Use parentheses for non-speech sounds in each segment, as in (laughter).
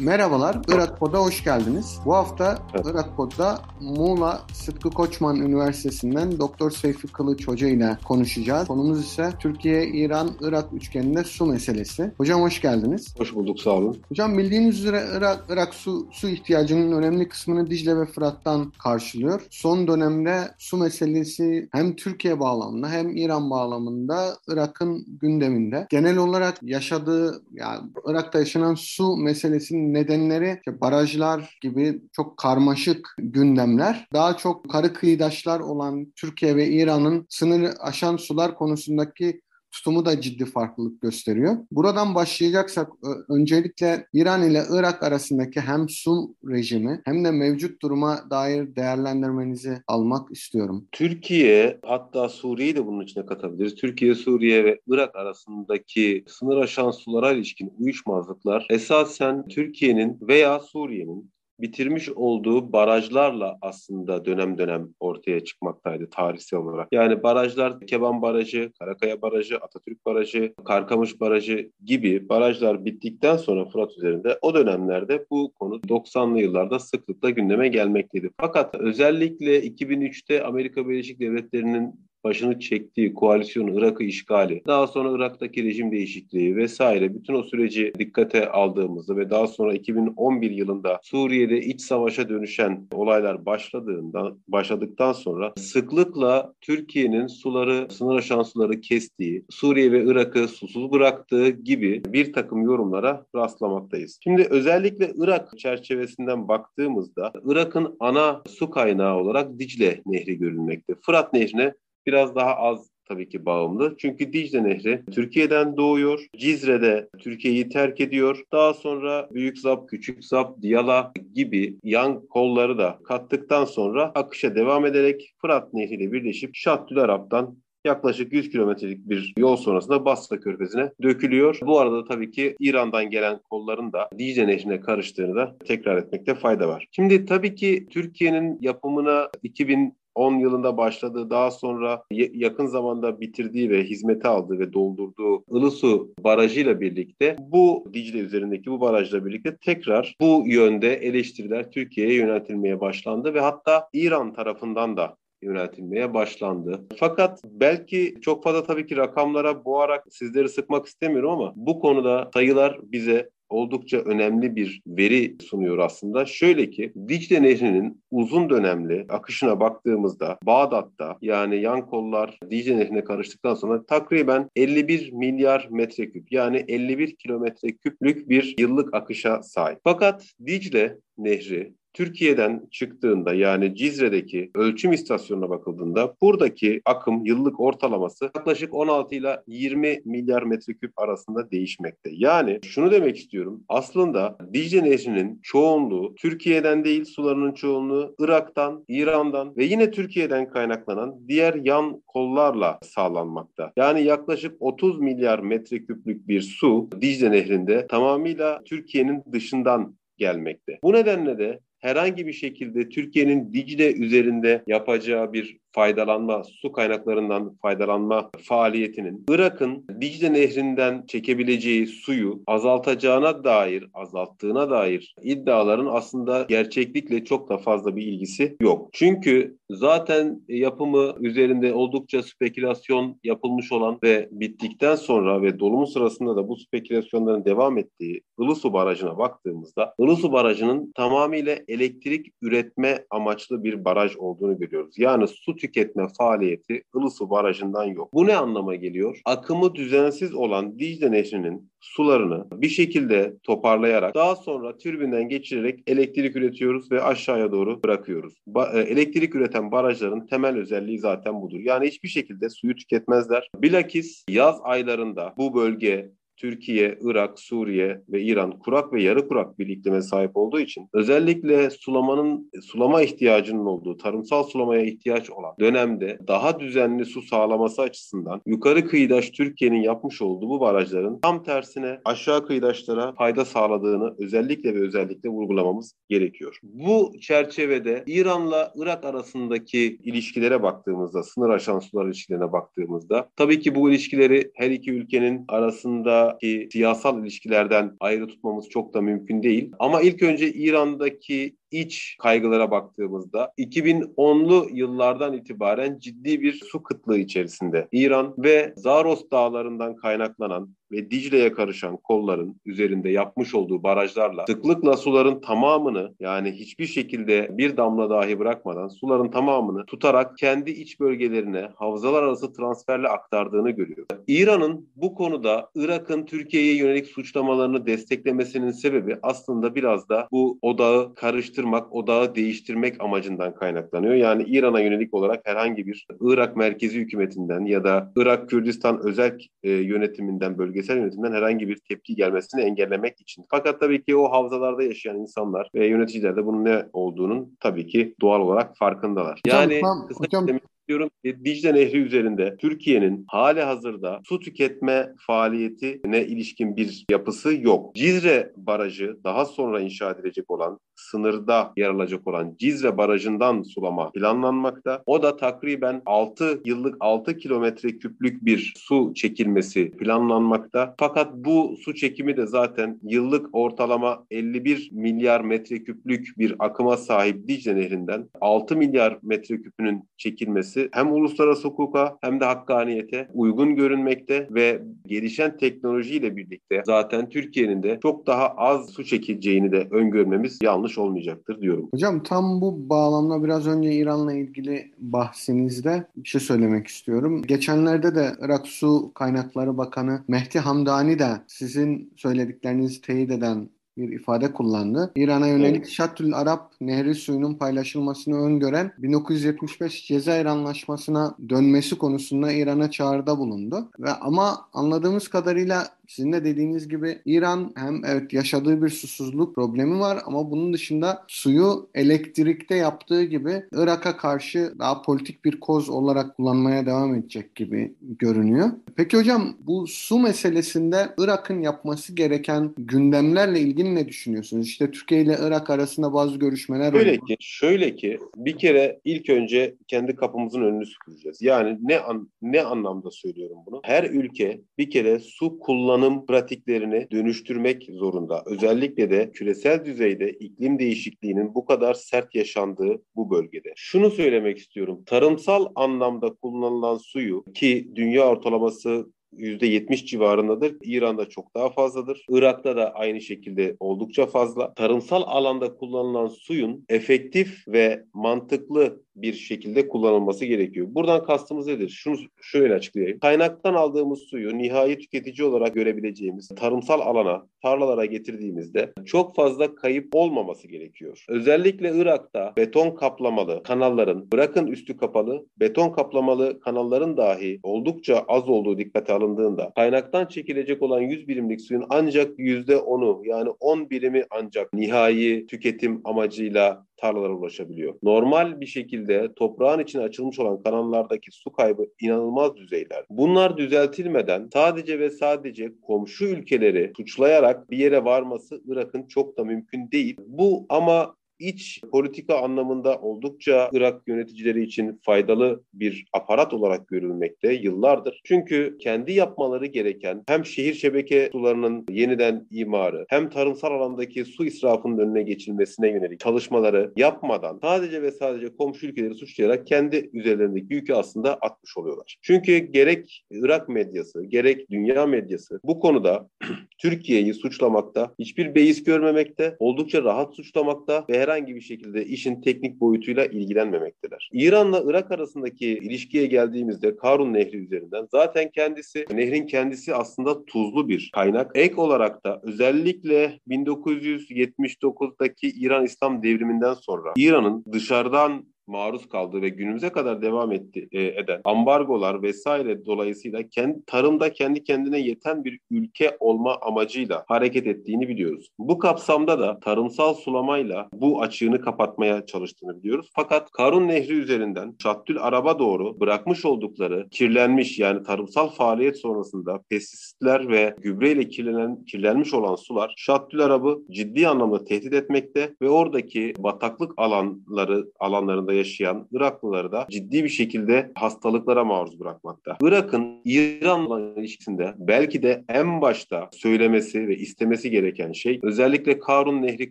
Merhabalar, Irak Pod'a hoş geldiniz. Bu hafta evet. Irak Pod'da Muğla Sıtkı Koçman Üniversitesi'nden Doktor Seyfi Kılıç Hoca ile konuşacağız. Konumuz ise Türkiye-İran-Irak üçgeninde su meselesi. Hocam hoş geldiniz. Hoş bulduk, sağ olun. Hocam bildiğiniz üzere Irak, Irak su, su ihtiyacının önemli kısmını Dicle ve Fırat'tan karşılıyor. Son dönemde su meselesi hem Türkiye bağlamında hem İran bağlamında Irak'ın gündeminde. Genel olarak yaşadığı, yani Irak'ta yaşanan su meselesinin nedenleri işte barajlar gibi çok karmaşık gündemler. Daha çok karı kıyıdaşlar olan Türkiye ve İran'ın sınır aşan sular konusundaki tutumu da ciddi farklılık gösteriyor. Buradan başlayacaksak öncelikle İran ile Irak arasındaki hem su rejimi hem de mevcut duruma dair değerlendirmenizi almak istiyorum. Türkiye hatta Suriye'yi de bunun içine katabiliriz. Türkiye, Suriye ve Irak arasındaki sınır aşan sulara ilişkin uyuşmazlıklar esasen Türkiye'nin veya Suriye'nin bitirmiş olduğu barajlarla aslında dönem dönem ortaya çıkmaktaydı tarihsel olarak. Yani barajlar Keban Barajı, Karakaya Barajı, Atatürk Barajı, Karkamış Barajı gibi barajlar bittikten sonra Fırat üzerinde o dönemlerde bu konu 90'lı yıllarda sıklıkla gündeme gelmekteydi. Fakat özellikle 2003'te Amerika Birleşik Devletleri'nin başını çektiği koalisyon Irak'ı işgali, daha sonra Irak'taki rejim değişikliği vesaire bütün o süreci dikkate aldığımızda ve daha sonra 2011 yılında Suriye'de iç savaşa dönüşen olaylar başladığında başladıktan sonra sıklıkla Türkiye'nin suları, sınır aşan suları kestiği, Suriye ve Irak'ı susuz bıraktığı gibi bir takım yorumlara rastlamaktayız. Şimdi özellikle Irak çerçevesinden baktığımızda Irak'ın ana su kaynağı olarak Dicle Nehri görülmekte. Fırat Nehri'ne biraz daha az tabii ki bağımlı. Çünkü Dicle Nehri Türkiye'den doğuyor. Cizre'de Türkiye'yi terk ediyor. Daha sonra Büyük Zap, Küçük Zap, Diyala gibi yan kolları da kattıktan sonra akışa devam ederek Fırat Nehri ile birleşip Şahdül Arap'tan yaklaşık 100 kilometrelik bir yol sonrasında Basra Körfezi'ne dökülüyor. Bu arada tabii ki İran'dan gelen kolların da Dicle Nehri'ne karıştığını da tekrar etmekte fayda var. Şimdi tabii ki Türkiye'nin yapımına 2000 10 yılında başladığı daha sonra yakın zamanda bitirdiği ve hizmete aldığı ve doldurduğu Ilısu barajıyla birlikte bu Dicle üzerindeki bu barajla birlikte tekrar bu yönde eleştiriler Türkiye'ye yöneltilmeye başlandı ve hatta İran tarafından da yöneltilmeye başlandı. Fakat belki çok fazla tabii ki rakamlara boğarak sizleri sıkmak istemiyorum ama bu konuda sayılar bize oldukça önemli bir veri sunuyor aslında. Şöyle ki Dicle Nehri'nin uzun dönemli akışına baktığımızda Bağdat'ta yani yan kollar Dicle Nehri'ne karıştıktan sonra takriben 51 milyar metreküp yani 51 kilometre küplük bir yıllık akışa sahip. Fakat Dicle Nehri Türkiye'den çıktığında yani Cizre'deki ölçüm istasyonuna bakıldığında buradaki akım yıllık ortalaması yaklaşık 16 ile 20 milyar metreküp arasında değişmekte. Yani şunu demek istiyorum. Aslında Dicle Nehri'nin çoğunluğu Türkiye'den değil sularının çoğunluğu Irak'tan, İran'dan ve yine Türkiye'den kaynaklanan diğer yan kollarla sağlanmakta. Yani yaklaşık 30 milyar metreküplük bir su Dicle Nehri'nde tamamıyla Türkiye'nin dışından gelmekte. Bu nedenle de herhangi bir şekilde Türkiye'nin Dicle üzerinde yapacağı bir faydalanma, su kaynaklarından faydalanma faaliyetinin Irak'ın Dicle Nehri'nden çekebileceği suyu azaltacağına dair, azalttığına dair iddiaların aslında gerçeklikle çok da fazla bir ilgisi yok. Çünkü zaten yapımı üzerinde oldukça spekülasyon yapılmış olan ve bittikten sonra ve dolumu sırasında da bu spekülasyonların devam ettiği Ilısu Barajı'na baktığımızda Ilısu Barajı'nın tamamıyla elektrik üretme amaçlı bir baraj olduğunu görüyoruz. Yani su tüketme faaliyeti Ilısu Barajı'ndan yok. Bu ne anlama geliyor? Akımı düzensiz olan Dicle Nehri'nin sularını bir şekilde toparlayarak daha sonra türbinden geçirerek elektrik üretiyoruz ve aşağıya doğru bırakıyoruz. Ba- e, elektrik üreten barajların temel özelliği zaten budur. Yani hiçbir şekilde suyu tüketmezler. Bilakis yaz aylarında bu bölge Türkiye, Irak, Suriye ve İran kurak ve yarı kurak bir iklime sahip olduğu için özellikle sulamanın sulama ihtiyacının olduğu, tarımsal sulamaya ihtiyaç olan dönemde daha düzenli su sağlaması açısından yukarı kıyıdaş Türkiye'nin yapmış olduğu bu barajların tam tersine aşağı kıyıdaşlara fayda sağladığını özellikle ve özellikle vurgulamamız gerekiyor. Bu çerçevede İran'la Irak arasındaki ilişkilere baktığımızda, sınır aşan sular ilişkilerine baktığımızda tabii ki bu ilişkileri her iki ülkenin arasında aradaki siyasal ilişkilerden ayrı tutmamız çok da mümkün değil. Ama ilk önce İran'daki iç kaygılara baktığımızda 2010'lu yıllardan itibaren ciddi bir su kıtlığı içerisinde İran ve Zaros dağlarından kaynaklanan ve Dicle'ye karışan kolların üzerinde yapmış olduğu barajlarla sıklıkla suların tamamını yani hiçbir şekilde bir damla dahi bırakmadan suların tamamını tutarak kendi iç bölgelerine havzalar arası transferle aktardığını görüyor. İran'ın bu konuda Irak'ın Türkiye'ye yönelik suçlamalarını desteklemesinin sebebi aslında biraz da bu odağı karıştırmak, odağı değiştirmek amacından kaynaklanıyor. Yani İran'a yönelik olarak herhangi bir Irak merkezi hükümetinden ya da Irak Kürdistan özel e, yönetiminden bölge bölgesel yönetimden herhangi bir tepki gelmesini engellemek için. Fakat tabii ki o havzalarda yaşayan insanlar ve yöneticiler de bunun ne olduğunun tabii ki doğal olarak farkındalar. Yani hocam, hocam, ki Dicle Nehri üzerinde Türkiye'nin hali hazırda su tüketme faaliyetine ilişkin bir yapısı yok. Cizre Barajı daha sonra inşa edilecek olan sınırda yer alacak olan Cizre Barajı'ndan sulama planlanmakta. O da takriben 6 yıllık 6 kilometre küplük bir su çekilmesi planlanmakta. Fakat bu su çekimi de zaten yıllık ortalama 51 milyar metreküplük bir akıma sahip Dicle Nehri'nden 6 milyar metreküpünün çekilmesi hem uluslararası hukuka hem de hakkaniyete uygun görünmekte ve gelişen teknolojiyle birlikte zaten Türkiye'nin de çok daha az su çekileceğini de öngörmemiz yanlış olmayacaktır diyorum. Hocam tam bu bağlamda biraz önce İran'la ilgili bahsinizde bir şey söylemek istiyorum. Geçenlerde de Irak Su Kaynakları Bakanı Mehdi Hamdani de sizin söylediklerinizi teyit eden bir ifade kullandı. İran'a yönelik evet. Şatül Arap nehri suyunun paylaşılmasını öngören 1975 Cezayir Anlaşması'na dönmesi konusunda İran'a çağrıda bulundu. Ve ama anladığımız kadarıyla sizin de dediğiniz gibi İran hem evet yaşadığı bir susuzluk problemi var ama bunun dışında suyu elektrikte yaptığı gibi Irak'a karşı daha politik bir koz olarak kullanmaya devam edecek gibi görünüyor. Peki hocam bu su meselesinde Irak'ın yapması gereken gündemlerle ilgili ne düşünüyorsunuz? İşte Türkiye ile Irak arasında bazı görüşmeler şöyle var. Ki, şöyle ki bir kere ilk önce kendi kapımızın önünü süpüreceğiz. Yani ne an, ne anlamda söylüyorum bunu? Her ülke bir kere su kullan kullanım pratiklerini dönüştürmek zorunda. Özellikle de küresel düzeyde iklim değişikliğinin bu kadar sert yaşandığı bu bölgede. Şunu söylemek istiyorum. Tarımsal anlamda kullanılan suyu ki dünya ortalaması %70 civarındadır. İran'da çok daha fazladır. Irak'ta da aynı şekilde oldukça fazla. Tarımsal alanda kullanılan suyun efektif ve mantıklı bir şekilde kullanılması gerekiyor. Buradan kastımız nedir? Şunu şöyle açıklayayım. Kaynaktan aldığımız suyu nihai tüketici olarak görebileceğimiz tarımsal alana, tarlalara getirdiğimizde çok fazla kayıp olmaması gerekiyor. Özellikle Irak'ta beton kaplamalı kanalların, bırakın üstü kapalı, beton kaplamalı kanalların dahi oldukça az olduğu dikkate alındığında kaynaktan çekilecek olan 100 birimlik suyun ancak %10'u yani 10 birimi ancak nihai tüketim amacıyla tarlalara ulaşabiliyor. Normal bir şekilde toprağın içine açılmış olan kanallardaki su kaybı inanılmaz düzeyler. Bunlar düzeltilmeden sadece ve sadece komşu ülkeleri suçlayarak bir yere varması Irak'ın çok da mümkün değil. Bu ama iç politika anlamında oldukça Irak yöneticileri için faydalı bir aparat olarak görülmekte yıllardır. Çünkü kendi yapmaları gereken hem şehir şebeke sularının yeniden imarı hem tarımsal alandaki su israfının önüne geçilmesine yönelik çalışmaları yapmadan sadece ve sadece komşu ülkeleri suçlayarak kendi üzerlerindeki yükü aslında atmış oluyorlar. Çünkü gerek Irak medyası gerek dünya medyası bu konuda (clears throat) Türkiye'yi suçlamakta hiçbir beis görmemekte, oldukça rahat suçlamakta ve herhangi bir şekilde işin teknik boyutuyla ilgilenmemektedir. İran'la Irak arasındaki ilişkiye geldiğimizde Karun Nehri üzerinden zaten kendisi, nehrin kendisi aslında tuzlu bir kaynak. Ek olarak da özellikle 1979'daki İran İslam devriminden sonra İran'ın dışarıdan maruz kaldığı ve günümüze kadar devam etti, e, eden ambargolar vesaire dolayısıyla kendi, tarımda kendi kendine yeten bir ülke olma amacıyla hareket ettiğini biliyoruz. Bu kapsamda da tarımsal sulamayla bu açığını kapatmaya çalıştığını biliyoruz. Fakat Karun Nehri üzerinden Şattül Arab'a doğru bırakmış oldukları kirlenmiş yani tarımsal faaliyet sonrasında pestisitler ve gübreyle kirlenen, kirlenmiş olan sular Şattül Arab'ı ciddi anlamda tehdit etmekte ve oradaki bataklık alanları alanlarında yaşayan Iraklıları da ciddi bir şekilde hastalıklara maruz bırakmakta. Irak'ın İran'la ilişkisinde belki de en başta söylemesi ve istemesi gereken şey özellikle Karun Nehri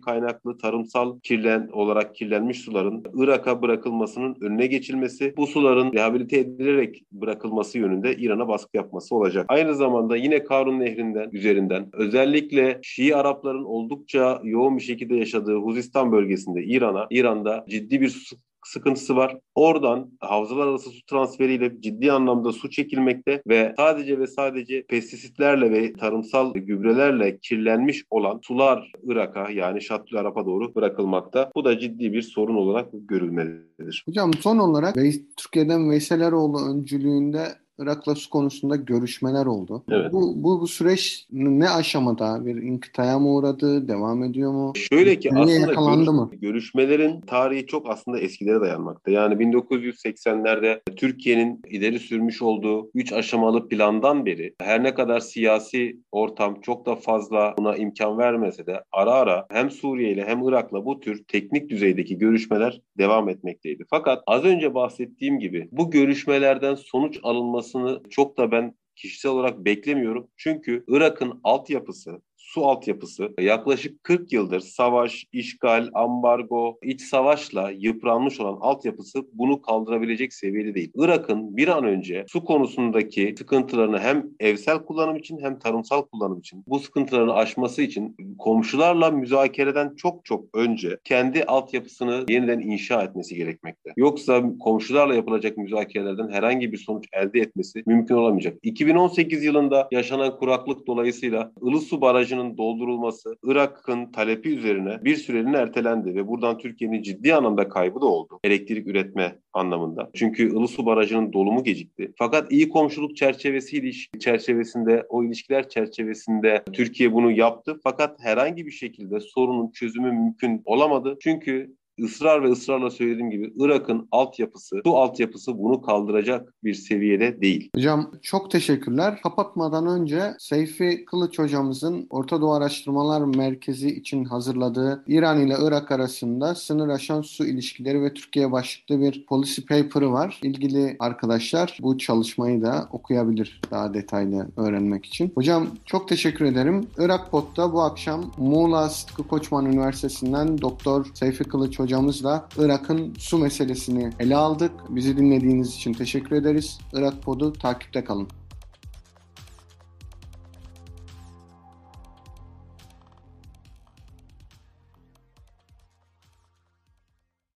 kaynaklı tarımsal kirlen olarak kirlenmiş suların Irak'a bırakılmasının önüne geçilmesi, bu suların rehabilite edilerek bırakılması yönünde İran'a baskı yapması olacak. Aynı zamanda yine Karun Nehri'nden üzerinden özellikle Şii Arapların oldukça yoğun bir şekilde yaşadığı Huzistan bölgesinde İran'a, İran'da ciddi bir su sıkıntısı var. Oradan havzalar arası su transferiyle ciddi anlamda su çekilmekte ve sadece ve sadece pestisitlerle ve tarımsal gübrelerle kirlenmiş olan sular Irak'a yani Şattül Arap'a doğru bırakılmakta. Bu da ciddi bir sorun olarak görülmelidir. Hocam son olarak Türkiye'den Veysel Eroğlu öncülüğünde Irak'la su konusunda görüşmeler oldu. Evet. Bu, bu, bu süreç ne aşamada? Bir inkıtaya mı uğradı? Devam ediyor mu? Şöyle ki Nereye aslında yakalandı görüş- mı? görüşmelerin tarihi çok aslında eskilere dayanmakta. Yani 1980'lerde Türkiye'nin ileri sürmüş olduğu 3 aşamalı plandan beri her ne kadar siyasi ortam çok da fazla buna imkan vermese de ara ara hem Suriye ile hem Irak'la bu tür teknik düzeydeki görüşmeler devam etmekteydi. Fakat az önce bahsettiğim gibi bu görüşmelerden sonuç alınmasını çok da ben kişisel olarak beklemiyorum. Çünkü Irak'ın altyapısı, su altyapısı yaklaşık 40 yıldır savaş, işgal, ambargo, iç savaşla yıpranmış olan altyapısı bunu kaldırabilecek seviyede değil. Irak'ın bir an önce su konusundaki sıkıntılarını hem evsel kullanım için hem tarımsal kullanım için bu sıkıntılarını aşması için komşularla müzakereden çok çok önce kendi altyapısını yeniden inşa etmesi gerekmekte. Yoksa komşularla yapılacak müzakerelerden herhangi bir sonuç elde etmesi mümkün olamayacak. 2018 yılında yaşanan kuraklık dolayısıyla Ilısu Barajı'nın doldurulması Irak'ın talebi üzerine bir süreliğine ertelendi ve buradan Türkiye'nin ciddi anlamda kaybı da oldu. Elektrik üretme anlamında. Çünkü Ilısu Barajı'nın dolumu gecikti. Fakat iyi komşuluk çerçevesi iliş- çerçevesinde o ilişkiler çerçevesinde Türkiye bunu yaptı. Fakat herhangi bir şekilde sorunun çözümü mümkün olamadı. Çünkü ısrar ve ısrarla söylediğim gibi Irak'ın altyapısı, su altyapısı bunu kaldıracak bir seviyede değil. Hocam çok teşekkürler. Kapatmadan önce Seyfi Kılıç hocamızın Orta Doğu Araştırmalar Merkezi için hazırladığı İran ile Irak arasında sınır aşan su ilişkileri ve Türkiye başlıklı bir policy paper'ı var. İlgili arkadaşlar bu çalışmayı da okuyabilir daha detaylı öğrenmek için. Hocam çok teşekkür ederim. Irak Pot'ta bu akşam Muğla Sıtkı Koçman Üniversitesi'nden Doktor Seyfi Kılıç hocamızla Irak'ın su meselesini ele aldık. Bizi dinlediğiniz için teşekkür ederiz. Irak Pod'u takipte kalın.